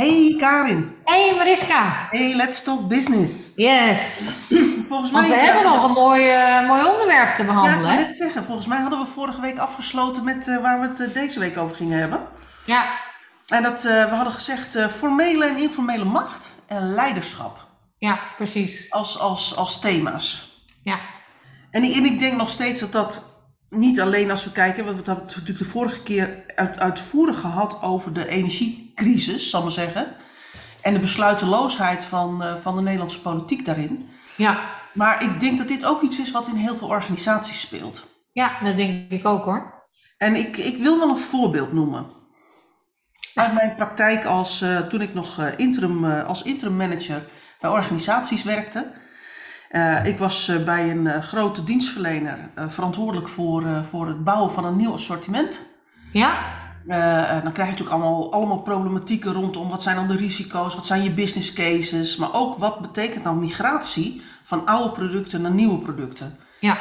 Hey Karin. Hey Mariska. Hey, let's talk business. Yes. Volgens mij, Want we hebben nog een mooi, eh, mooi onderwerp te Ja, behandelen. ik wil hè? net zeggen, volgens mij hadden we vorige week afgesloten met eh, waar we het eh, deze week over gingen hebben. Ja. En dat, we hadden gezegd formele en informele macht en leiderschap ja, precies. als, als, als thema's. Ja. En, ik- en ik denk nog steeds dat dat niet alleen als we kijken, want we hebben het natuurlijk de vorige keer uit, uitvoerig gehad over de energiecrisis, zal ik maar zeggen. En de besluiteloosheid van, eh, van de Nederlandse politiek daarin. Ja. Maar ik denk dat dit ook iets is wat in heel veel organisaties speelt. ja, dat denk ik ook hoor. En ik, ik wil wel een voorbeeld noemen. Uit mijn praktijk als, eh, toen ik nog eh, interim, als interim manager bij organisaties werkte. Ik was bij een grote dienstverlener verantwoordelijk voor, voor het bouwen van een nieuw assortiment. Ja. Eh, eh, dan krijg je natuurlijk allemaal, allemaal problematieken rondom wat zijn dan de risico's, wat zijn je business cases, maar ook wat betekent nou migratie van oude producten naar nieuwe producten. Ja.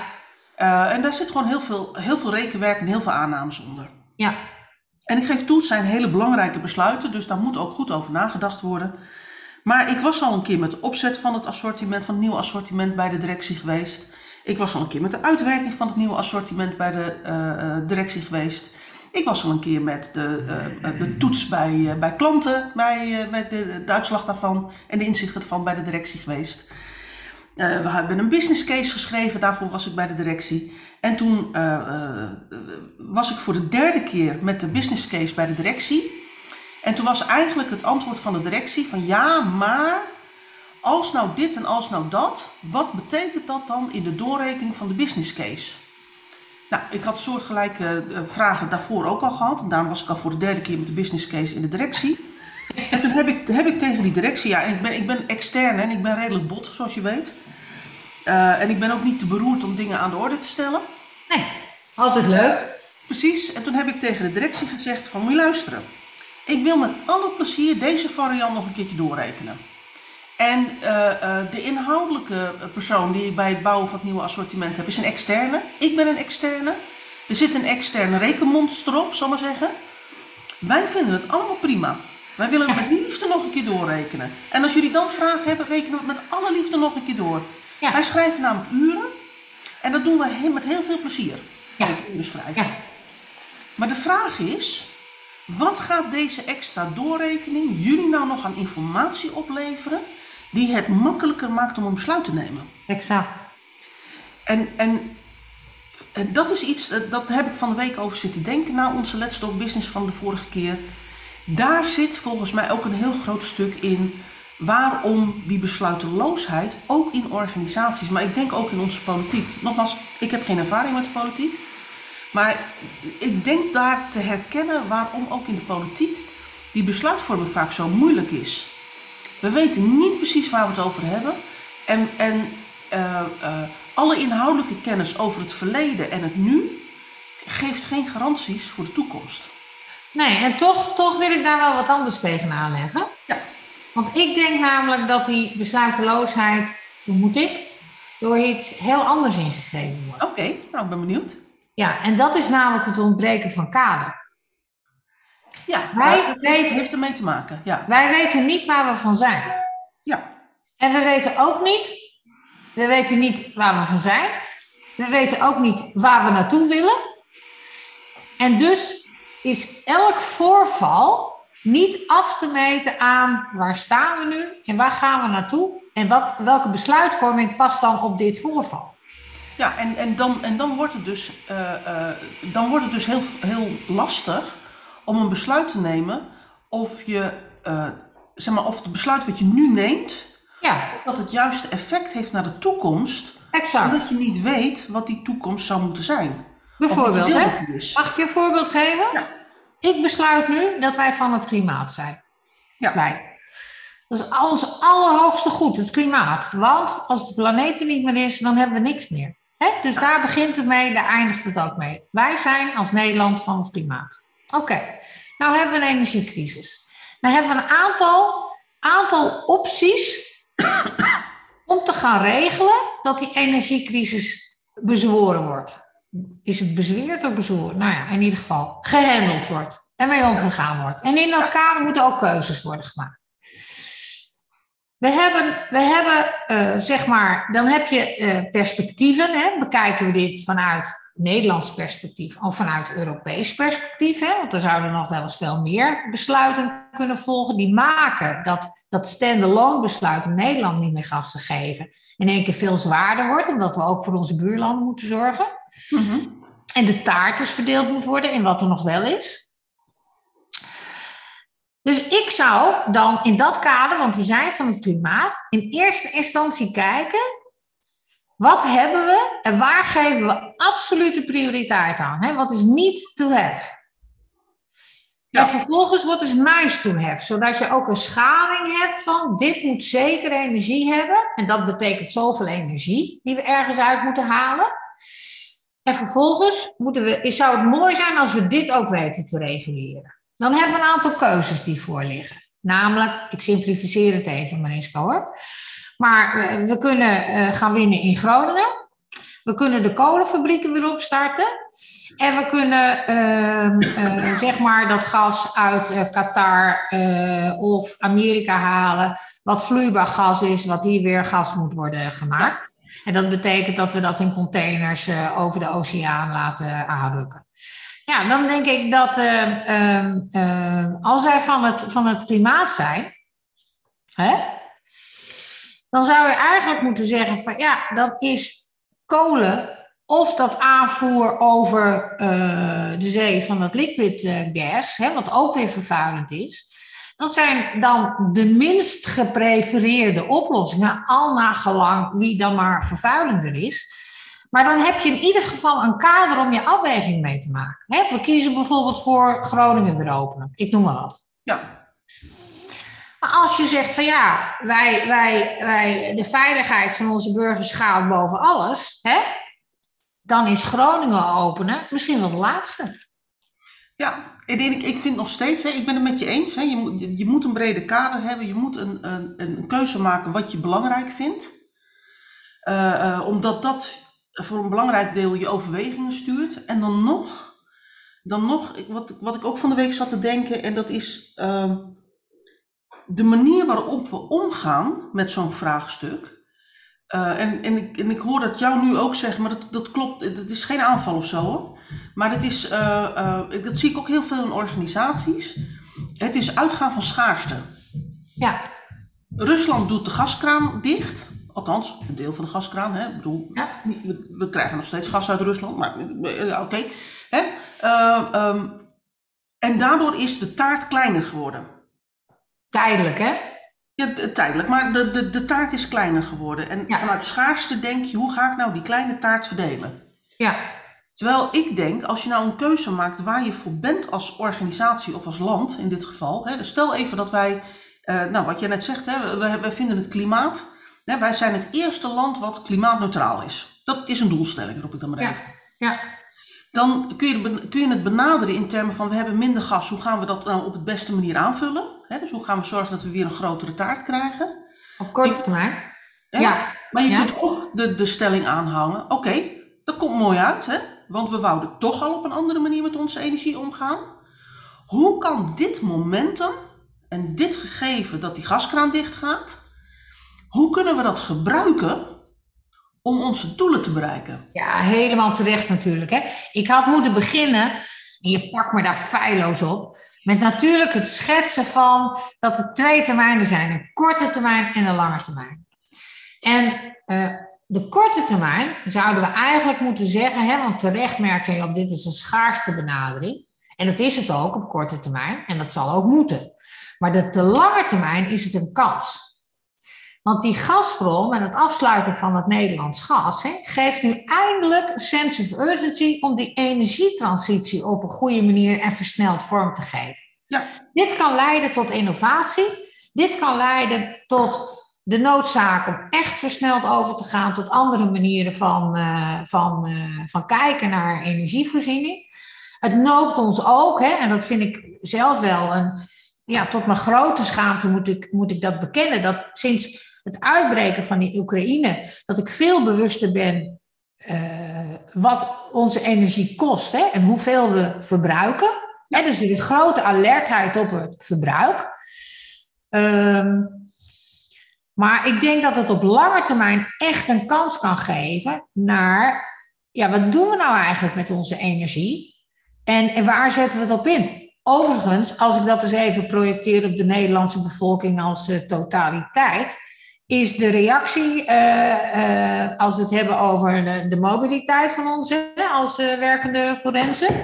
Eh, en daar zit gewoon heel veel, heel veel rekenwerk en heel veel aannames onder. Ja. En ik geef toe, het zijn hele belangrijke besluiten, dus daar moet ook goed over nagedacht worden. Maar ik was al een keer met de opzet van het assortiment, van het nieuwe assortiment bij de directie geweest. Ik was al een keer met de uitwerking van het nieuwe assortiment bij de directie geweest. Ik was al een keer met de, eh, eh, de toets bij, eh, bij klanten, bij, met de, de uitslag daarvan en de inzichten ervan bij de directie geweest. We hebben een business case geschreven, daarvoor was ik bij de directie. En toen was ik voor de derde keer met de business case bij de directie. En toen was eigenlijk het antwoord van de directie van ja, maar als nou dit en als nou dat, wat betekent dat dan in de doorrekening van de business case? Nou, ik had soortgelijke eh, vragen daarvoor ook al gehad. En daarom was ik al voor de derde keer met de business case in de directie. En toen heb ik, heb ik tegen die directie, ja, en ik ben, ik ben extern en ik ben redelijk bot, zoals je weet. Eh, en ik ben ook niet te beroerd om dingen aan de orde te stellen. Nee. Altijd leuk. Precies, en toen heb ik tegen de directie gezegd van moet je luisteren. Ik wil met alle plezier deze variant nog een keertje doorrekenen. En eh, eh, de inhoudelijke persoon die ik bij het bouwen van het nieuwe assortiment heb, is een externe. Ik ben een externe. Er zit een externe rekenmonster op, zal ik maar zeggen. Wij vinden het allemaal prima. Wij willen het met liefde nog een keer doorrekenen. En als jullie dan vragen hebben, rekenen we het met alle liefde nog een keer door. Ja. Wij schrijven namelijk uren. En dat doen we met heel veel plezier. Ja. Uren schrijven. Ja. Maar de vraag is, wat gaat deze extra doorrekening jullie nou nog aan informatie opleveren die het makkelijker maakt om een besluit te nemen? Exact. En, en, dat is iets, eh, dat heb ik van de week over zitten denken na onze Let's Talk Business van de vorige keer. Daar zit volgens mij ook een heel groot stuk in waarom die besluiteloosheid, ook in organisaties, maar ik denk ook in onze politiek. Nogmaals, ik heb geen ervaring met de politiek, maar ik denk daar te herkennen waarom ook in de politiek die besluitvorming vaak zo moeilijk is. We weten niet precies waar we het over hebben. En, en eh, eh, alle inhoudelijke kennis over het verleden en het nu geeft geen garanties voor de toekomst. Nee, en toch, toch wil ik daar wel wat anders tegenaan leggen. Ja. Want ik denk namelijk dat die besluiteloosheid, vermoed ik, door iets heel anders ingegeven wordt. Oké, nou ik ben benieuwd. Ja, en dat is namelijk het ontbreken van kader. Ja, Wij het weten- heeft ermee te maken. Ja, Wij weten niet waar we van zijn. ja. En we weten ook niet, we weten niet waar we van zijn. We weten ook niet waar we naartoe willen. En dus is elk voorval niet af te meten aan waar staan we nu en waar gaan we naartoe en wat, welke besluitvorming past dan op dit voorval. ja en, en, dan, en dan wordt het dus, eh, eh, dan wordt het dus heel, heel lastig om een besluit te nemen of, je, eh, zeg maar, of het besluit wat je nu neemt, Ja, dat het juiste effect heeft naar de toekomst, exact. omdat je niet weet wat die toekomst zou moeten zijn. Bijvoorbeeld, hè? Mag ik je een voorbeeld geven? Ja. Ik besluit nu dat wij van het klimaat zijn. Ja. Wij. Dat is ons allerhoogste goed, het klimaat. Want als de planeet er niet meer is, dan hebben we niks meer. Dus daar begint het mee, daar eindigt het ook mee. Wij zijn als Nederland van het klimaat. Oké, nou hebben we een energiecrisis. Nou hebben we een aantal, aantal opties om te gaan regelen dat die energiecrisis bezworen wordt. Is het bezweerd of bezworen? Nou ja, in ieder geval gehandeld wordt. ermee omgegaan wordt. En in dat kader moeten ook keuzes worden gemaakt. We hebben, we hebben uh, zeg maar, dan heb je uh, perspectieven. Hè? Bekijken we dit vanuit Nederlands perspectief of vanuit Europees perspectief. Hè? Want er zouden nog wel eens veel meer besluiten kunnen volgen. Die maken dat dat stand-alone besluit om Nederland niet meer gas te geven. in één keer veel zwaarder wordt, omdat we ook voor onze buurlanden moeten zorgen. Mm -hmm. En de taart dus verdeeld moet worden in wat er nog wel is. Dus ik zou dan in dat kader, want we zijn van het klimaat, in eerste instantie kijken, wat hebben we en waar geven we absolute prioriteit aan? Hè? Wat is niet to have? Ja. En vervolgens wat is nice to have, zodat je ook een schaling hebt van dit moet zeker energie hebben. En dat betekent zoveel energie die we ergens uit moeten halen. En vervolgens moeten we, zou het mooi zijn als we dit ook weten te reguleren. Dan hebben we een aantal keuzes die voor liggen. Namelijk, ik simplificeer het even, Mariska hoor. Maar we kunnen eh, gaan winnen in Groningen. We kunnen de kolenfabrieken weer opstarten. En we kunnen ehm, eh, zeg maar dat gas uit uh, Qatar of Amerika halen, wat vloeibaar gas is, wat hier weer gas moet worden gemaakt. En dat betekent dat we dat in containers over de oceaan laten aanrukken. Ja, dan denk ik dat uh, als wij van het, van het klimaat zijn, hè, dan zou je eigenlijk moeten zeggen van ja, dat is kolen of dat aanvoer over uh, de zee van dat liquid gas, hè, wat ook weer vervuilend is. Dat zijn dan de minst geprefereerde oplossingen, al naar gelang wie dan maar vervuilender is. Maar dan heb je in ieder geval een kader om je afweging mee te maken. We kiezen bijvoorbeeld voor Groningen weer openen. Ik noem maar wat. Ja. Maar als je zegt van ja, wij, wij, wij, de veiligheid van onze burgers gaat boven alles, hè, dan is Groningen openen misschien wel de laatste. Ja, ik, ik vind nog steeds, hè, ik ben het met je eens, hè, je, moet, je moet een brede kader hebben, je moet een, een, een keuze maken wat je belangrijk vindt. Uh, uh, omdat dat voor een belangrijk deel je overwegingen stuurt. En dan nog, dan nog wat, wat ik ook van de week zat te denken, en dat is uh, de manier waarop we omgaan met zo'n vraagstuk. Uh, en, en, ik, en ik hoor dat jou nu ook zeggen, maar dat, dat klopt, dat is geen aanval of zo hoor. Maar het is, uh, dat zie ik ook heel veel in organisaties. Het is uitgaan van schaarste. Ja. Rusland doet de gaskraan dicht. Althans, een deel van de gaskraan. Hè? Ik bedoel, ja. we, we, krijgen nog steeds gas uit Rusland, maar oké. Okay. Um, en daardoor is de taart kleiner geworden. Tijdelijk, hè? Ja, tijdelijk, maar de, de, de taart is kleiner geworden. En Ja. vanuit schaarste denk je, hoe ga ik nou die kleine taart verdelen? Ja, Terwijl ik denk, als je nou een keuze maakt waar je voor bent als organisatie of als land in dit geval. Hè, dus stel even dat wij, eh, nou wat jij net zegt, hè, we, we vinden het klimaat. Hè, wij zijn het eerste land wat klimaatneutraal is. Dat is een doelstelling, roep ik dan maar Ja. even. ja, Dan kun je, kun je het benaderen in termen van we hebben minder gas. Hoe gaan we dat nou op de beste manier aanvullen? Dus hoe gaan we zorgen dat we weer een grotere taart krijgen? op korte termijn. Ja, Maar je Ja. kunt ook de, de stelling aanhangen. Oké, dat komt mooi uit, hè? want we wouden toch al op een andere manier met onze energie omgaan. Hoe kan dit momentum en dit gegeven dat die gaskraan dicht gaat, hoe kunnen we dat gebruiken om onze doelen te bereiken? ja, helemaal terecht natuurlijk. Hè. Ik had moeten beginnen, en je pakt me daar feilloos op, met natuurlijk het schetsen van dat er twee termijnen zijn. Een korte termijn en een lange termijn. En eh, de korte termijn zouden we eigenlijk moeten zeggen, hè, want terecht merk je op dit is een schaarste benadering. En dat is het ook op korte termijn en dat zal ook moeten. Maar de te lange termijn is het een kans. Want die Gazprom en het afsluiten van het Nederlands gas geeft nu eindelijk een sense of urgency om die energietransitie op een goede manier en versneld vorm te geven. Ja. Dit kan leiden tot innovatie. Dit kan leiden tot de noodzaak om echt versneld over te gaan tot andere manieren van, eh, van, eh, van kijken naar energievoorziening. Het noopt ons ook, hè, en dat vind ik zelf wel een, ja, tot mijn grote schaamte moet ik, moet ik dat bekennen, dat sinds het uitbreken van die Oekraïne, dat ik veel bewuster ben eh, wat onze energie kost hè, en hoeveel we verbruiken. Hè, dus er is grote alertheid op het verbruik. Ehm, maar ik denk dat het op lange termijn echt een kans kan geven naar, ja, wat doen we nou eigenlijk met onze energie? En, en waar zetten we het op in? Overigens, als ik dat eens even projecteer op de Nederlandse bevolking als uh, totaliteit, is de reactie, uh, uh, als we het hebben over de, de mobiliteit van ons als werkende forensen,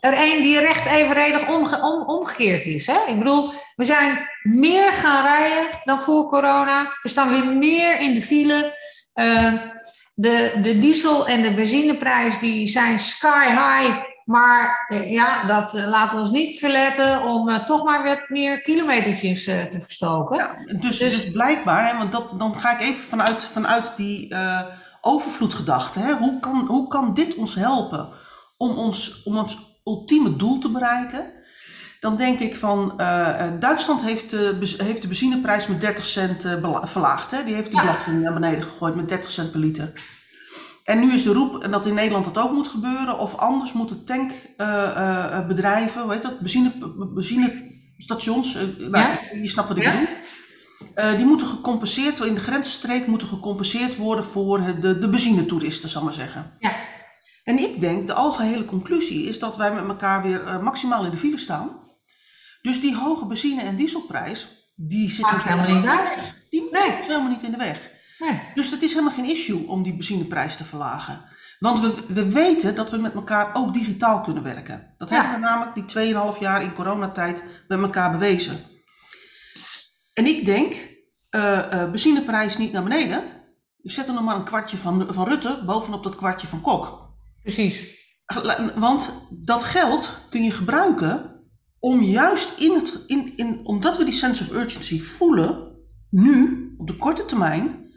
er een die recht evenredig omge om, omgekeerd is. Hè? Ik bedoel, we zijn meer gaan rijden dan voor corona. We staan weer meer in de file. de, de diesel- en de benzineprijs die zijn sky high. Maar eh, ja, dat uh, laat ons niet verletten om uh, toch maar wat meer kilometertjes te verstoken. Ja, dus, dus, dus, blijkbaar, hè, want dat, dan ga ik even vanuit, vanuit die overvloedgedachte. Hè, hoe, kan, hoe kan dit ons helpen om ons, om ons ultieme doel te bereiken? Dan denk ik van, Duitsland heeft de, heeft de benzineprijs met 30 cent verlaagd. Hè? Die heeft die ja. belasting naar beneden gegooid met 30 cent per liter. En nu is de roep dat in Nederland dat ook moet gebeuren. Of anders moeten tankbedrijven, uh, uh, weet dat, benzine, benzinestations, nou, je snapt wat ik bedoel. die moeten gecompenseerd worden, in de grensstreek moeten gecompenseerd worden voor de, de benzinetoeristen, zal ik maar zeggen. Ja. En ik denk, de algehele conclusie is dat wij met elkaar weer maximaal in de file staan. Dus die hoge benzine- en dieselprijs, die zit ons helemaal niet uit. Die nee. zit helemaal niet in de weg. Dus het is helemaal geen issue om die benzineprijs te verlagen. Want we, we weten dat we met elkaar ook digitaal kunnen werken. Dat hebben we namelijk die 2,5 jaar in coronatijd met elkaar bewezen. En ik denk, uh, uh, benzineprijs niet naar beneden. Zet er nog maar een kwartje van, van Rutte bovenop dat kwartje van Kok. Precies. Want dat geld kun je gebruiken om juist in het, in, in, omdat we die sense of urgency voelen, nu, op de korte termijn,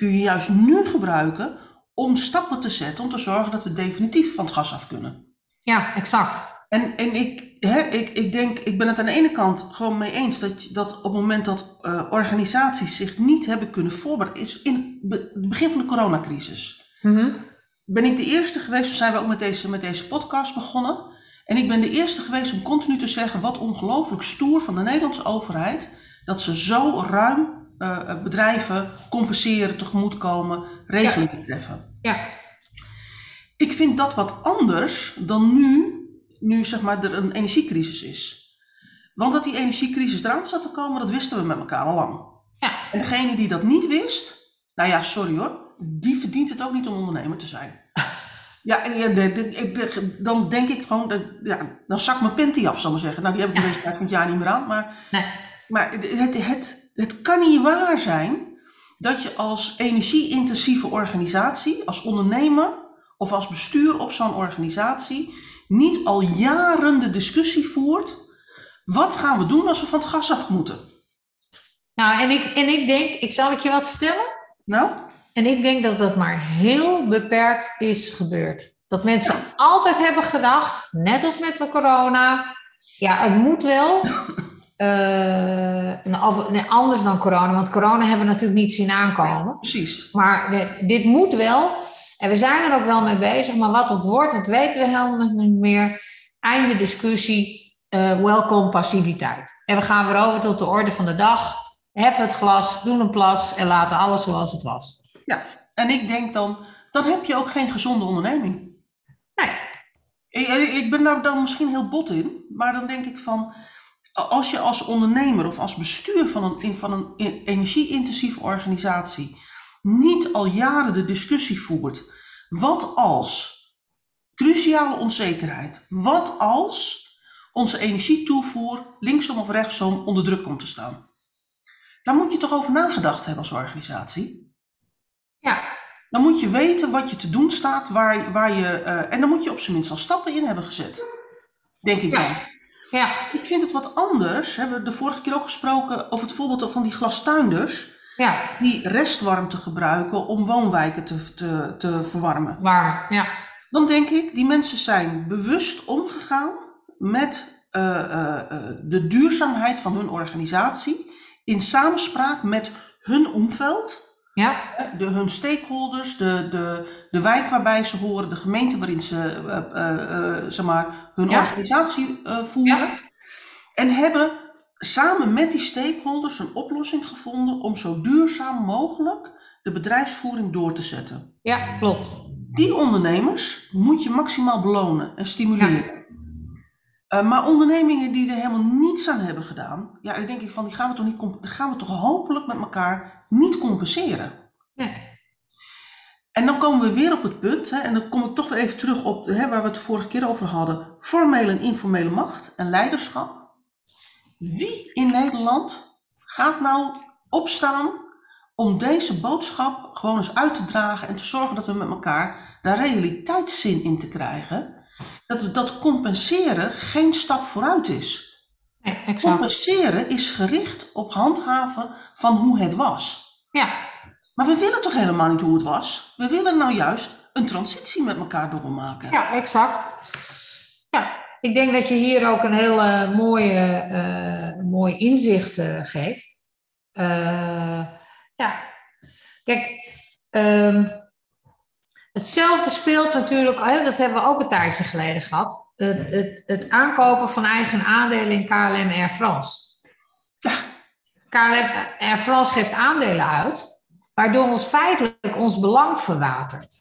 kun je juist nu gebruiken om stappen te zetten om te zorgen dat we definitief van het gas af kunnen. Ja, exact. En, en ik, hè, ik, ik denk, ik ben het aan de ene kant gewoon mee eens dat, dat op het moment dat uh, organisaties zich niet hebben kunnen voorbereiden, is in het begin van de coronacrisis. Mm Ben ik de eerste geweest, zijn we ook met deze, met deze podcast begonnen. En ik ben de eerste geweest om continu te zeggen wat ongelooflijk stoer van de Nederlandse overheid. Dat ze zo ruim uh, bedrijven compenseren, tegemoetkomen, regelingen ja. treffen. Ja. Ik vind dat wat anders dan nu, nu zeg maar er een energiecrisis is. Want dat die energiecrisis eraan zat te komen, dat wisten we met elkaar al lang. Ja. En degene die dat niet wist, nou ja, sorry hoor, die verdient het ook niet om ondernemer te zijn. Ja, en de, de, de, dan denk ik gewoon, dat, ja, dan zak mijn panty af, zal ik maar zeggen. Nou, die heb ik ja. deze tijd van het jaar niet meer aan, maar, nee. maar het, het, het kan niet waar zijn dat je als energie-intensieve organisatie, als ondernemer of als bestuur op zo'n organisatie, niet al jaren de discussie voert: wat gaan we doen als we van het gas af moeten? Nou, en ik, en ik denk, ik zal het je wat vertellen. Nou? En ik denk dat dat maar heel beperkt is gebeurd. Dat mensen altijd hebben gedacht, net als met de corona, ja, het moet wel. Uh, of, nee, anders dan corona, want corona hebben we natuurlijk niet zien aankomen. Precies. Maar de, dit moet wel. En we zijn er ook wel mee bezig, maar wat het wordt, dat weten we helemaal niet meer. Einde discussie, uh, welkom passiviteit. En we gaan weer over tot de orde van de dag. Heffen het glas, doen een plas en laten alles zoals het was. Ja, en ik denk dan, dan heb je ook geen gezonde onderneming. Nee. Ik, ik ben daar dan misschien heel bot in, maar dan denk ik van als je als ondernemer of als bestuur van een, van een energie-intensieve organisatie niet al jaren de discussie voert, wat als cruciale onzekerheid, wat als onze energietoevoer linksom of rechtsom onder druk komt te staan. Daar moet je toch over nagedacht hebben als organisatie? Ja. Dan moet je weten wat je te doen staat, waar, waar je, uh, en dan moet je op zijn minst al stappen in hebben gezet. Denk ik ja. dan. Ja. Ik vind het wat anders. We hebben de vorige keer ook gesproken over het voorbeeld van die glastuinders. Ja. Die restwarmte gebruiken om woonwijken te, te, te verwarmen. Warm, ja. Dan denk ik, die mensen zijn bewust omgegaan met uh, uh, de duurzaamheid van hun organisatie. In samenspraak met hun omveld. Ja, De, hun stakeholders, de, de, de wijk waarbij ze horen, de gemeente waarin ze eh, eh, eh, zeg maar, hun Ja. organisatie voeren. En hebben samen met die stakeholders een oplossing gevonden om zo duurzaam mogelijk de bedrijfsvoering door te zetten. ja, klopt. Die ondernemers moet je maximaal belonen en stimuleren. Maar ondernemingen die er helemaal niets aan hebben gedaan, ja, dan denk ik van, die gaan we toch, niet, gaan we toch hopelijk met elkaar niet compenseren. Nee. En dan komen we weer op het punt, hè, en dan kom ik toch weer even terug op hè, waar we het de vorige keer over hadden: formele en informele macht en leiderschap. Wie in Nederland gaat nou opstaan om deze boodschap gewoon eens uit te dragen en te zorgen dat we met elkaar daar realiteitszin in te krijgen? Dat, dat compenseren geen stap vooruit is. Nee, exact. Compenseren is gericht op handhaven van hoe het was. Ja, Maar we willen toch helemaal niet hoe het was? We willen nou juist een transitie met elkaar doormaken. ja, exact. Ja, ik denk dat je hier ook een heel eh, mooie, eh, mooi inzicht eh, geeft. Eh, ja, kijk, ehm, hetzelfde speelt natuurlijk, dat hebben we ook een tijdje geleden gehad, het, het, het aankopen van eigen aandelen in KLM Air France. Ja. KLM Air France geeft aandelen uit, waardoor ons feitelijk ons belang verwatert.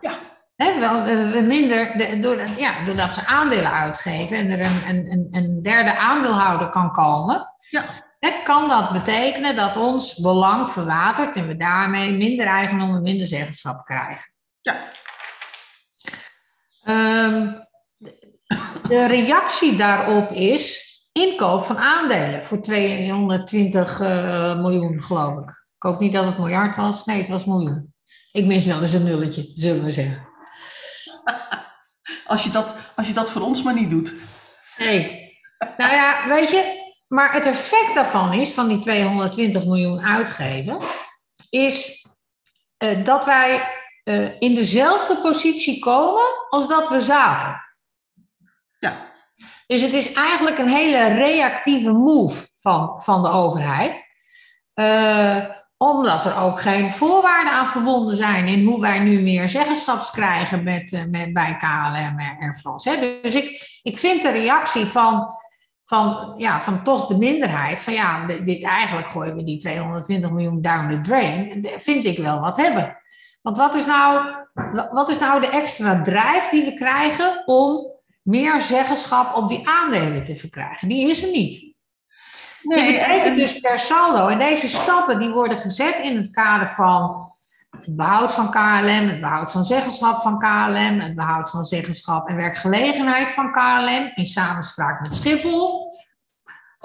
Ja. Hè, wel, we- minder, de- doordat, ja, doordat ze aandelen uitgeven en er een, een, een, derde aandeelhouder kan komen, Ja. hè, kan dat betekenen dat ons belang verwatert en we daarmee minder eigendom en minder zeggenschap krijgen. Ja. Ehm, de reactie daarop is inkoop van aandelen voor 220 eh, miljoen, geloof ik. Ik hoop niet dat het miljard was. Nee, het was miljoen. Ik mis wel eens een nulletje, zullen we zeggen. Als je, dat, als je dat voor ons maar niet doet. Nee. Nou ja, weet je, maar het effect daarvan is, van die 220 miljoen uitgeven, is eh, dat wij eh, in dezelfde positie komen als dat we zaten. Ja. Dus het is eigenlijk een hele reactieve move van, van de overheid. Eh, omdat er ook geen voorwaarden aan verbonden zijn in hoe wij nu meer zeggenschaps krijgen met, eh, met, bij KLM en Air France. Dus ik, ik vind de reactie van, van, ja, van toch de minderheid, van ja, dit, eigenlijk gooien we die 220 miljoen down the drain, vind ik wel wat hebben. Want wat is nou, wat is nou de extra drijf die we krijgen om meer zeggenschap op die aandelen te verkrijgen? Die is er niet. Nee, Die betekent en- dus per saldo. En deze stappen die worden gezet in het kader van het behoud van KLM, het behoud van zeggenschap van KLM, het behoud van zeggenschap en werkgelegenheid van KLM in samenspraak met Schiphol.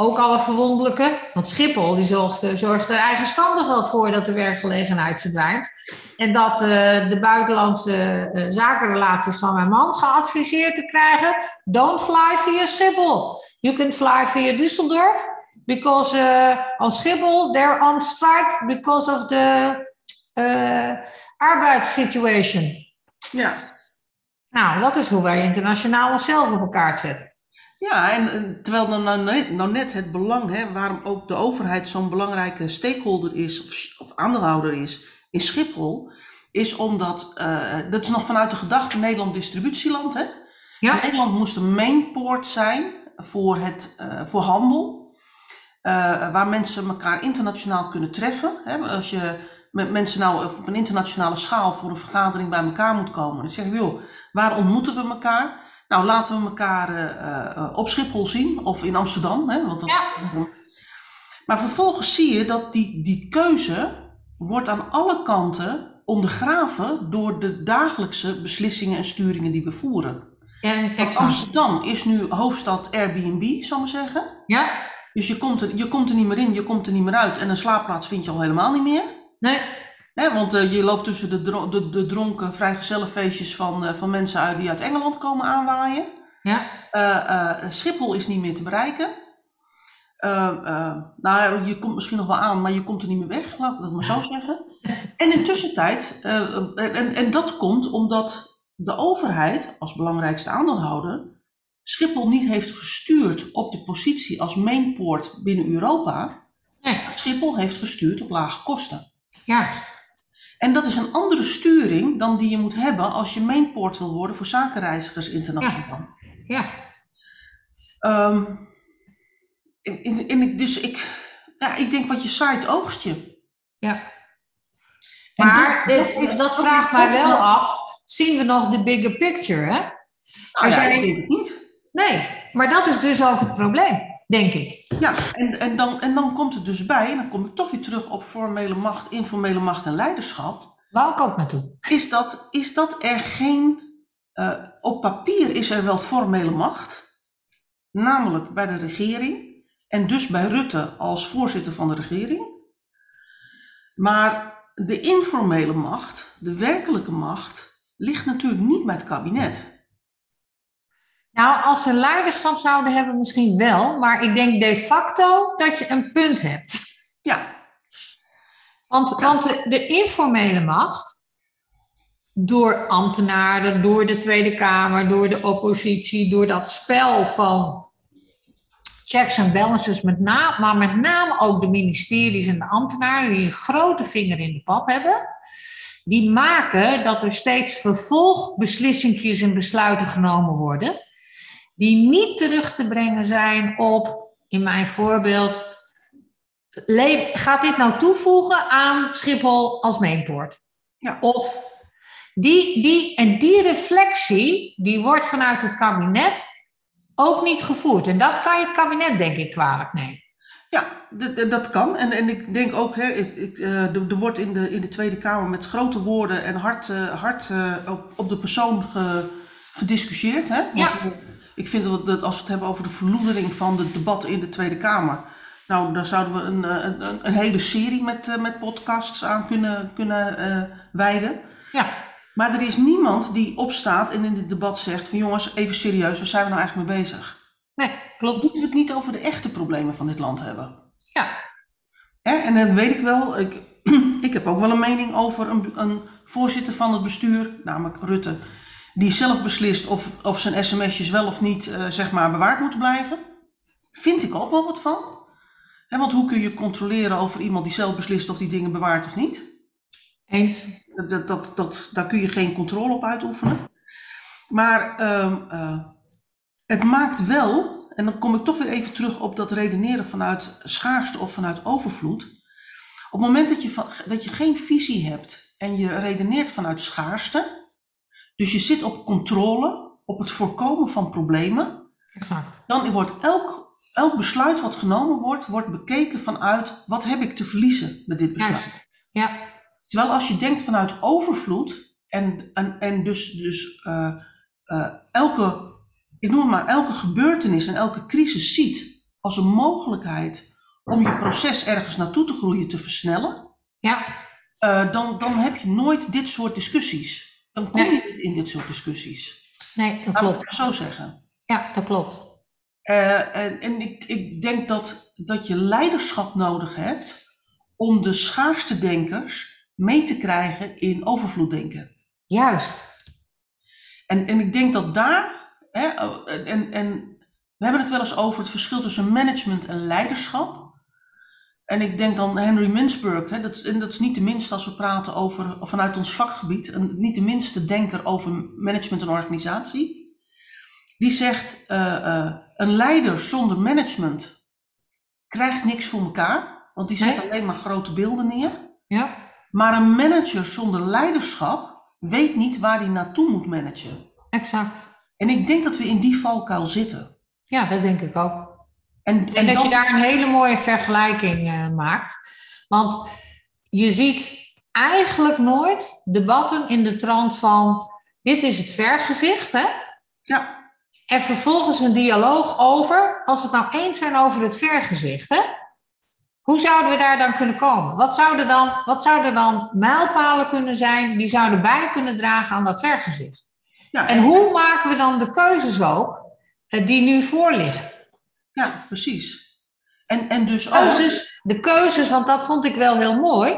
Ook alle verwonderlijke, want Schiphol die zorgt, eh, zorgt er eigenstandig wel voor dat de werkgelegenheid verdwijnt. En dat eh, de buitenlandse eh, zakenrelaties van mijn man geadviseerd te krijgen: don't fly via Schiphol. You can fly via Düsseldorf. Because uh, on Schiphol, they're on strike because of the uh, arbeidssituation. ja. Nou, dat is hoe wij internationaal onszelf op elkaar zetten. Ja, en, en terwijl dan nou net, nou net het belang, hè, waarom ook de overheid zo'n belangrijke stakeholder is of, of aandeelhouder is in Schiphol, is omdat, eh, dat is nog vanuit de gedachte Nederland distributieland. Hè? Ja, Nederland moest een mainport zijn voor, het, eh, voor handel, eh, waar mensen elkaar internationaal kunnen treffen. Hè? Als je met mensen nou op een internationale schaal voor een vergadering bij elkaar moet komen, dan zeg je, joh, waar ontmoeten we elkaar? Nou, laten we elkaar eh, eh, op Schiphol zien of in Amsterdam. Hè? Want dat, Ja. Maar vervolgens zie je dat die, die keuze wordt aan alle kanten ondergraven door de dagelijkse beslissingen en sturingen die we voeren. en. Amsterdam is nu hoofdstad Airbnb, zal ik maar zeggen. Ja, Dus je komt, er, je komt er niet meer in, je komt er niet meer uit. En een slaapplaats vind je al helemaal niet meer. nee, Want eh, je loopt tussen de, dro- de, de dronken vrijgezellenfeestjes van, eh, van mensen uit die uit Engeland komen aanwaaien. ja, Eh, Schiphol is niet meer te bereiken. Nou, je komt misschien nog wel aan, maar je komt er niet meer weg, laat ik het maar zo zeggen. En in tussentijd, en, en dat komt omdat de overheid als belangrijkste aandeelhouder Schiphol niet heeft gestuurd op de positie als mainport binnen Europa. nee, Schiphol heeft gestuurd op lage kosten. juist. En dat is een andere sturing dan die je moet hebben als je mainport wil worden voor zakenreizigers internationaal. Ja. Ehm, en, en- en ik, dus ik, ja, ik denk wat je zaait oogst je. ja. En Maar dat- dit- dat vraagt mij wel wel- af. Zien we nog de bigger picture, hè? Nou er ja, zijn- ik denk het niet. Nee, maar dat is dus ook het probleem, denk ik. Ja, en, en, dan, en dan komt het dus bij, en dan kom ik toch weer terug op formele macht, informele macht en leiderschap. Wou ik ook naartoe. Is dat, is dat er geen, eh, op papier is er wel formele macht, namelijk bij de regering en dus bij Rutte als voorzitter van de regering. Maar de informele macht, de werkelijke macht, ligt natuurlijk niet bij het kabinet. Nou, als ze leiderschap zouden hebben, misschien wel. Maar ik denk de facto dat je een punt hebt. Ja, Want, want de, de informele macht, door ambtenaren, door de Tweede Kamer, door de oppositie, door dat spel van checks en balances, met name, maar met name ook de ministeries en de ambtenaren die een grote vinger in de pap hebben, die maken dat er steeds vervolgbeslissingjes en besluiten genomen worden, die niet terug te brengen zijn op, in mijn voorbeeld, gaat dit nou toevoegen aan Schiphol als mainpoort? Ja. Of die, die, en die reflectie, die wordt vanuit het kabinet ook niet gevoerd. En dat kan je het kabinet denk ik kwalijk nemen. Ja, dat kan. En, en ik denk ook, hè, ik, ik, eh, er wordt in de, in de Tweede Kamer met grote woorden en hard, eh, hard eh, op, op de persoon ge- gediscussieerd. Hè? Want, Ja. Ik vind dat, dat als we het hebben over de verloedering van de debatten in de Tweede Kamer. Nou, daar zouden we een, eh, een, een, een hele serie met, eh, met podcasts aan kunnen, kunnen eh, wijden. Ja, Maar er is niemand die opstaat en in dit debat zegt van jongens, even serieus, waar zijn we nou eigenlijk mee bezig? nee, klopt. Moeten we het niet over de echte problemen van dit land hebben? Ja, Hè, en dat weet ik wel. Ik, ik heb ook wel een mening over een, een voorzitter van het bestuur, namelijk Rutte, die zelf beslist of, of zijn sms'jes wel of niet eh, zeg maar bewaard moeten blijven. Vind ik ook wel wat van. Want hoe kun je controleren over iemand die zelf beslist of die dingen bewaart of niet? eens. Dat, dat, dat, dat, daar kun je geen controle op uitoefenen. Maar ehm, eh, het maakt wel, en dan kom ik toch weer even terug op dat redeneren vanuit schaarste of vanuit overvloed. Op het moment dat je, van, dat je geen visie hebt en je redeneert vanuit schaarste, dus je zit op controle, op het voorkomen van problemen, Exact. dan wordt elk, elk besluit wat genomen wordt, wordt bekeken vanuit wat heb ik te verliezen met dit besluit. Ja, Terwijl als je denkt vanuit overvloed en, en, en dus, dus eh, eh, elke, ik noem het maar, elke gebeurtenis en elke crisis ziet als een mogelijkheid om je proces ergens naartoe te groeien te versnellen, ja, eh, dan, dan heb je nooit dit soort discussies. Dan kom je niet in dit soort discussies. nee, dat ik klopt. het zo zeggen. Ja, dat klopt. Eh, en en ik, ik denk dat, dat je leiderschap nodig hebt om de schaarste denkers mee te krijgen in overvloeddenken. Juist. En, en ik denk dat daar, hè, en, en we hebben het wel eens over het verschil tussen management en leiderschap. En ik denk dan Henry Mintzberg, hè, dat, is- en dat is niet de minste als we praten over, vanuit ons vakgebied, een, niet de minste denker over management en organisatie. Die zegt, eh, eh, een leider zonder management krijgt niks voor elkaar, want die zet Nee. alleen maar grote beelden neer. Ja, Maar een manager zonder leiderschap weet niet waar hij naartoe moet managen. exact. En ik denk dat we in die valkuil zitten. Ja, dat denk ik ook. En, En en dat je daar een hele mooie vergelijking eh, maakt. Want je ziet eigenlijk nooit debatten in de trant van... dit is het vergezicht, hè? ja, En vervolgens een dialoog over, als we het nou eens zijn over het vergezicht, hè? Hoe zouden we daar dan kunnen komen? Wat zouden dan, wat zouden dan mijlpalen kunnen zijn die zouden bij kunnen dragen aan dat vergezicht? ja, En hoe maken we dan de keuzes ook eh, die nu voor liggen? Ja, precies. En, en dus ook, Keuzes, de keuzes, want dat vond ik wel heel mooi,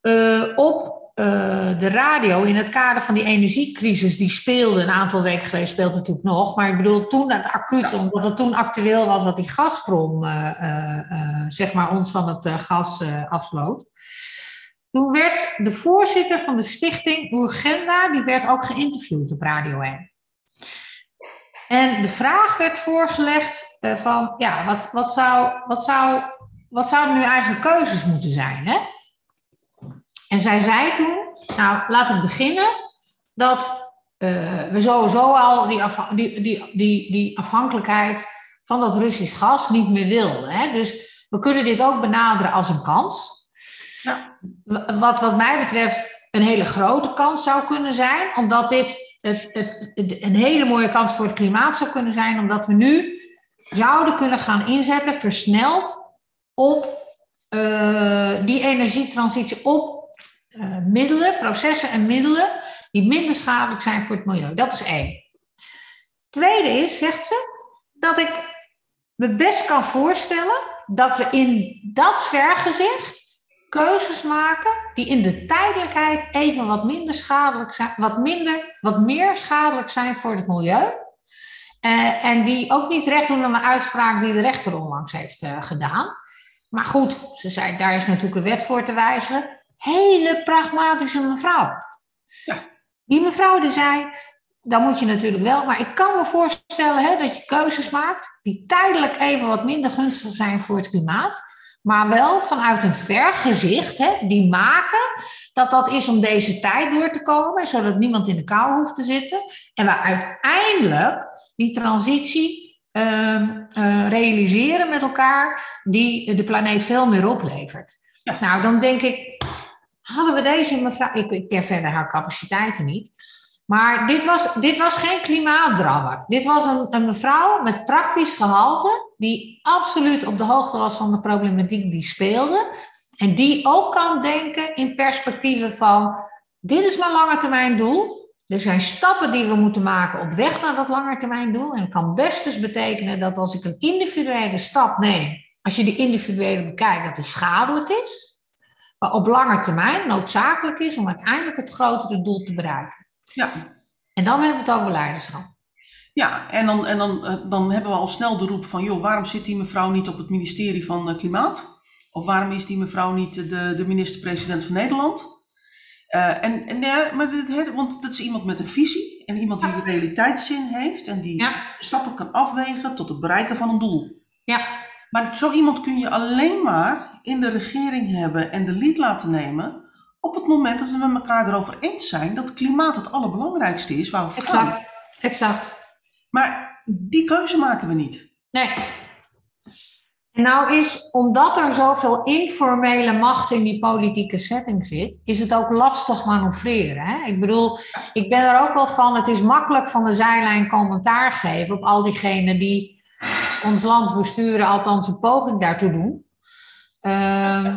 eh, op eh, de radio in het kader van die energiecrisis die speelde een aantal weken geleden, speelt natuurlijk nog, maar ik bedoel toen het acuut, Ja. omdat het toen actueel was dat die Gazprom eh, zeg maar ons van het gas afsloot. Toen werd de voorzitter van de stichting Urgenda, die werd ook geïnterviewd op Radio 1. En de vraag werd voorgelegd uh, van, ja, wat, wat, zou, wat, zou, wat zouden nu eigenlijk keuzes moeten zijn? Hè? En zij zei toen, nou, laten we beginnen dat uh, we sowieso al die, die, die, die, die afhankelijkheid van dat Russisch gas niet meer wilden. Hè? Dus we kunnen dit ook benaderen als een kans. Ja. Wat, wat mij betreft een hele grote kans zou kunnen zijn, omdat dit het, het, een hele mooie kans voor het klimaat zou kunnen zijn, omdat we nu zouden kunnen gaan inzetten, versneld, op uh, die energietransitie, op uh, middelen, processen en middelen die minder schadelijk zijn voor het milieu. Dat is één. Tweede is, zegt ze, dat ik me best kan voorstellen dat we in dat vergezicht keuzes maken die in de tijdelijkheid even wat minder schadelijk zijn, wat, minder, wat meer schadelijk zijn voor het milieu. Uh, en die ook niet recht doen aan de uitspraak die de rechter onlangs heeft uh, gedaan. Maar goed, ze zei, daar is natuurlijk een wet voor te wijzigen. Hele pragmatische mevrouw. Ja. Die mevrouw die zei, dan moet je natuurlijk wel, maar ik kan me voorstellen hè, dat je keuzes maakt die tijdelijk even wat minder gunstig zijn voor het klimaat, maar wel vanuit een vergezicht, hè, die maken dat dat is om deze tijd door te komen, zodat niemand in de kou hoeft te zitten. En we uiteindelijk die transitie uh, uh, realiseren met elkaar, die de planeet veel meer oplevert. Nou, dan denk ik, hadden we deze mevrouw, ik, ik ken verder haar capaciteiten niet, maar dit was, dit was geen klimaatdrammer. Dit was een, een mevrouw met praktisch gehalte, die absoluut op de hoogte was van de problematiek die speelde. En die ook kan denken in perspectieven van, dit is mijn lange termijn doel. Er zijn stappen die we moeten maken op weg naar dat lange termijn doel. En het kan best eens betekenen dat als ik een individuele stap neem, als je die individuele bekijkt, dat die schadelijk is. Maar op lange termijn noodzakelijk is om uiteindelijk het grotere doel te bereiken. Ja. En dan hebben we het over leiderschap. Ja, en dan, en dan, eh, dan hebben we al snel de roep van, joh, waarom zit die mevrouw niet op het ministerie van eh, Klimaat? Of waarom is die mevrouw niet de, de minister-president van Nederland? Uh, en, en ja, maar dit, want dat is iemand met een visie en iemand die ja. realiteitszin heeft en die ja. stappen kan afwegen tot het bereiken van een doel. Ja. Maar zo iemand kun je alleen maar in de regering hebben en de lead laten nemen op het moment dat we met elkaar erover eens zijn dat klimaat het allerbelangrijkste is waar we voor exact, gaan. Exact. Maar die keuze maken we niet. Nee. Nou is, omdat er zoveel informele macht in die politieke setting zit, is het ook lastig manoeuvreren. Hè? Ik bedoel, ik ben er ook wel van, het is makkelijk van de zijlijn commentaar geven op al diegenen die ons land besturen, althans een poging daartoe doen. Uh,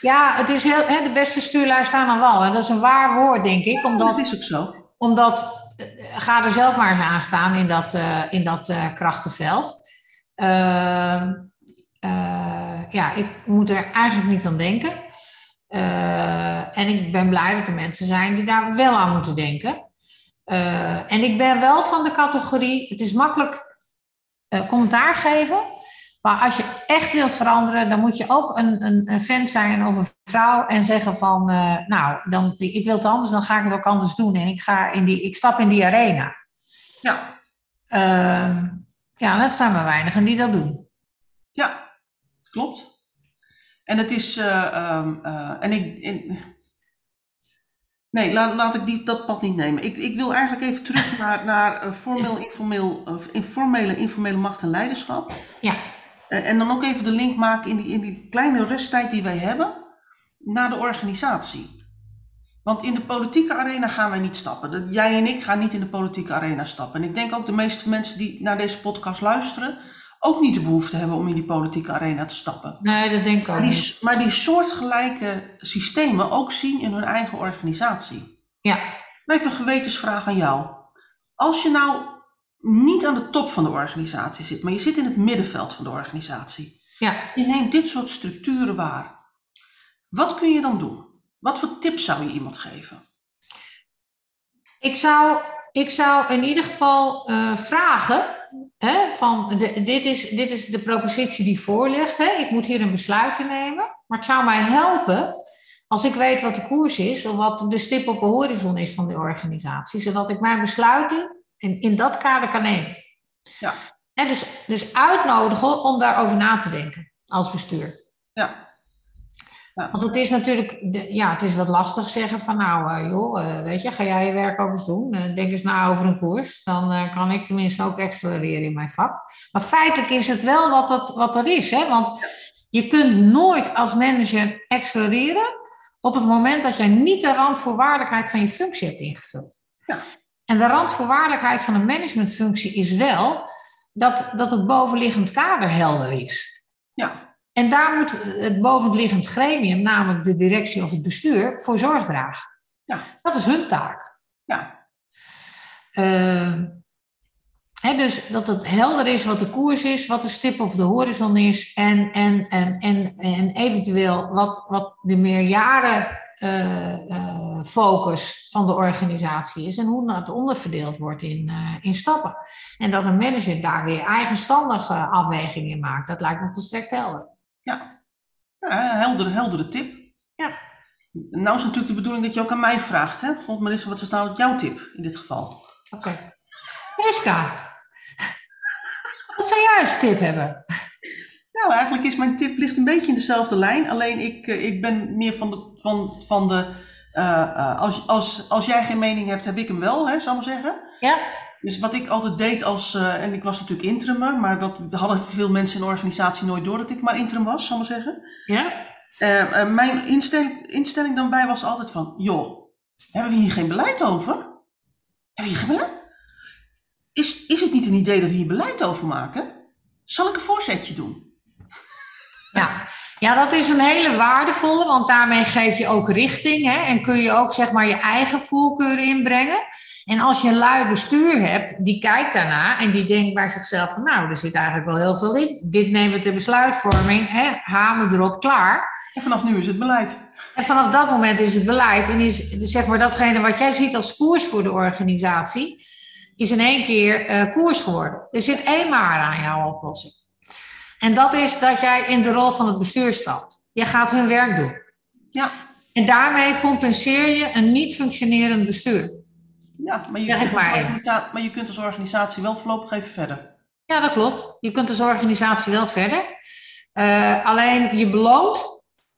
ja, het is heel, hè, de beste stuurlui staan aan wal. En dat is een waar woord, denk ik. Omdat, dat is ook zo. Omdat, uh, ga er zelf maar eens aan staan in dat, uh, in dat uh, krachtenveld. Ehm, ja, ik moet er eigenlijk niet aan denken. en ik ben blij dat er mensen zijn die daar wel aan moeten denken. en ik ben wel van de categorie, het is makkelijk commentaar geven. Maar als je echt wilt veranderen, dan moet je ook een, een, een vent zijn of een vrouw en zeggen van, uh, nou, dan, ik wil het anders, dan ga ik het ook anders doen. En ik, ga in die, ik stap in die arena. Ja. Uh, ja, dat zijn maar weinigen die dat doen. Ja, klopt. En het is, uh, en ik, in, nee, laat, laat ik die, dat pad niet nemen. Ik, ik wil eigenlijk even terug naar, naar formeel, informeel, informele, informele macht en leiderschap. Ja. Eh, en dan ook even de link maken in die, in die kleine rusttijd die wij hebben naar de organisatie. Want in de politieke arena gaan wij niet stappen. Jij en ik gaan niet in de politieke arena stappen. En ik denk ook de meeste mensen die naar deze podcast luisteren, ook niet de behoefte hebben om in die politieke arena te stappen. Nee, dat denk ik ook maar die, niet. Maar die soortgelijke systemen ook zien in hun eigen organisatie. Ja. Even een gewetensvraag aan jou. Als je nou niet aan de top van de organisatie zit, maar je zit in het middenveld van de organisatie. Ja. Je neemt dit soort structuren waar. Wat kun je dan doen? Wat voor tips zou je iemand geven? Ik zou, ik zou in ieder geval uh, vragen: hè, van de, dit, is, dit is de propositie die voor ligt. Hè, ik moet hier een besluit nemen. Maar het zou mij helpen als ik weet wat de koers is, of wat de stip op de horizon is van de organisatie, zodat ik mijn besluiten in, in dat kader kan nemen. Ja. En dus, dus uitnodigen om daarover na te denken als bestuur. Ja. Ja. Want het is natuurlijk, ja, het is wat lastig zeggen van nou, uh, joh, uh, weet je, ga jij je werk ook eens doen. Uh, denk eens na over een koers. Dan kan ik tenminste ook accelereren in mijn vak. Maar feitelijk is het wel wat, dat, wat er is. Hè? Want je kunt nooit als manager accelereren op het moment dat jij niet de randvoorwaardelijkheid van je functie hebt ingevuld. Ja. En de randvoorwaardelijkheid van een managementfunctie is wel dat, dat het bovenliggend kader helder is. Ja. En daar moet het bovenliggend gremium, namelijk de directie of het bestuur, voor zorg dragen. Ja. Dat is hun taak. Ja. Uh, hè, dus dat het helder is wat de koers is, wat de stip of de horizon is en, en, en, en, en eventueel wat, wat de meerjaren uh, uh, focus van de organisatie is en hoe dat onderverdeeld wordt in, uh, in stappen. En dat een manager daar weer eigenstandige afwegingen in maakt, dat lijkt me volstrekt helder. Ja, ja helder, heldere tip. Ja. Nou is natuurlijk de bedoeling dat je ook aan mij vraagt. Hè? God, Marissa, wat is nou jouw tip in dit geval? Oké. Okay. Mariska, wat zou jij als tip hebben? Nou, eigenlijk is mijn tip ligt een beetje in dezelfde lijn. Alleen ik, ik ben meer van de. Van, van de uh, uh, als, als, als jij geen mening hebt, heb ik hem wel, hè, zou ik maar zeggen. Ja. Dus wat ik altijd deed als, uh, en ik was natuurlijk interimmer, maar dat hadden veel mensen in de organisatie nooit door dat ik maar interim was, zal ik maar zeggen. Ja. Uh, mijn instelling, instelling dan bij was altijd van, joh, hebben we hier geen beleid over? Hebben we hier geen beleid? Is, is het niet een idee dat we hier beleid over maken? Zal ik een voorzetje doen? Ja. ja, dat is een hele waardevolle, want daarmee geef je ook richting hè, en kun je ook zeg maar je eigen voorkeur inbrengen. En als je een lui bestuur hebt, die kijkt daarna en die denkt bij zichzelf van nou, er zit eigenlijk wel heel veel in. Dit nemen we ter besluitvorming, hè, hamer erop, klaar. En vanaf nu is het beleid. En vanaf dat moment is het beleid en is zeg maar datgene wat jij ziet als koers voor de organisatie, is in één keer uh, koers geworden. Er zit één maar aan jouw oplossing. En dat is dat jij in de rol van het bestuur stapt. Je gaat hun werk doen. Ja. En daarmee compenseer je een niet functionerend bestuur. Ja, maar je, Zeg kunt maar maar je kunt als organisatie wel voorlopig even verder. Ja, dat klopt. Je kunt als organisatie wel verder. Uh, alleen je beloont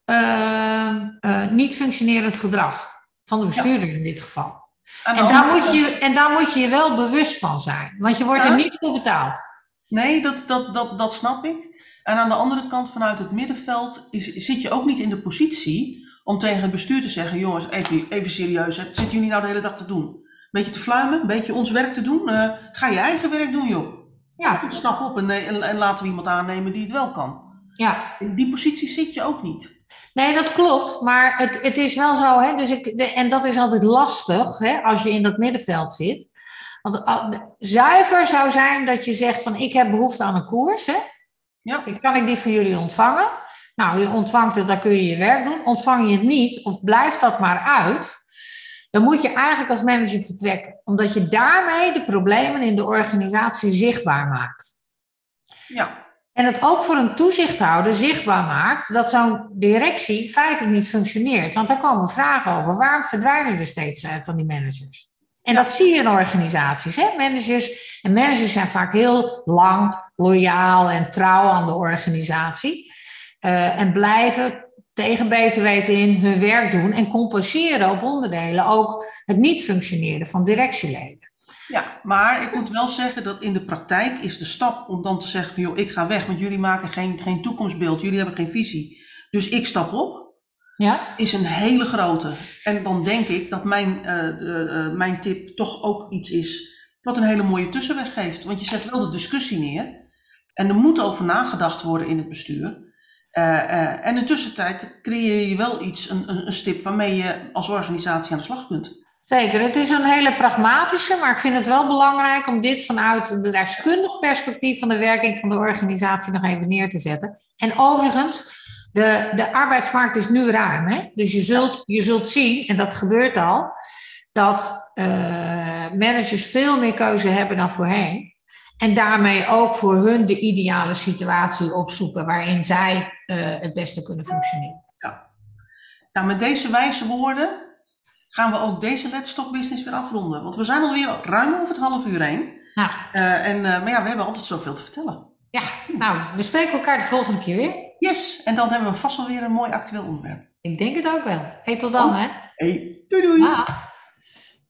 uh, uh, niet functionerend gedrag van de bestuurder in dit geval. En daar, moet je, en daar moet je je wel bewust van zijn, want je wordt Ja. er niet voor betaald. Nee, dat, dat, dat, dat snap ik. En aan de andere kant, vanuit het middenveld, is, zit je ook niet in de positie om tegen het bestuur te zeggen: jongens, even, even serieus, hè, zitten jullie nou de hele dag te doen? Beetje te fluimen, een beetje ons werk te doen? Eh, ga je eigen werk doen, joh. Ja, Stap op en, en, en laten we iemand aannemen die het wel kan. ja. In die positie zit je ook niet. Nee, dat klopt. Maar het, het is wel zo, hè, dus ik, en dat is altijd lastig hè, als je in dat middenveld zit. Want uh, zuiver zou zijn dat je zegt van ik heb behoefte aan een koers. Hè? Ja. Kan ik die van jullie ontvangen? Nou, je ontvangt het, dan kun je je werk doen. Ontvang je het niet of blijft dat maar uit, dan moet je eigenlijk als manager vertrekken. Omdat je daarmee de problemen in de organisatie zichtbaar maakt. Ja, En het ook voor een toezichthouder zichtbaar maakt dat zo'n directie feitelijk niet functioneert. Want daar komen vragen over. Waarom verdwijnen er steeds eh, van die managers? En dat zie je in organisaties. Hè? Managers, en managers zijn vaak heel lang, loyaal en trouw aan de organisatie. Eh, en blijven tegen beter weten in hun werk doen en compenseren op onderdelen ook het niet functioneren van directieleden. ja, maar ik moet wel zeggen dat in de praktijk is de stap om dan te zeggen van joh, ik ga weg, want jullie maken geen, geen toekomstbeeld, jullie hebben geen visie. Dus ik stap op, Ja? is een hele grote. En dan denk ik dat mijn, eh, de, eh, mijn tip toch ook iets is wat een hele mooie tussenweg geeft. Want je zet wel de discussie neer. En er moet over nagedacht worden in het bestuur. Eh, eh, en in tussentijd creëer je wel iets, een, een, stip waarmee je als organisatie aan de slag kunt. Zeker, het is een hele pragmatische, maar ik vind het wel belangrijk om dit vanuit een bedrijfskundig perspectief van de werking van de organisatie nog even neer te zetten. En overigens, de, de arbeidsmarkt is nu ruim. Hè? Dus je zult, je zult zien, en dat gebeurt al, dat uh, managers veel meer keuze hebben dan voorheen. En daarmee ook voor hun de ideale situatie opzoeken waarin zij uh, het beste kunnen functioneren. Nou, met deze wijze woorden gaan we ook deze Let's Talk Business weer afronden. Want we zijn alweer ruim over het half uur heen. Nou, Eh, en, eh, maar ja, we hebben altijd zoveel te vertellen. ja, nou, we spreken elkaar de volgende keer weer. Yes, en dan hebben we vast wel weer een mooi actueel onderwerp. Ik denk het ook wel. Hey, tot dan, Oh. hè? Hey, doei doei!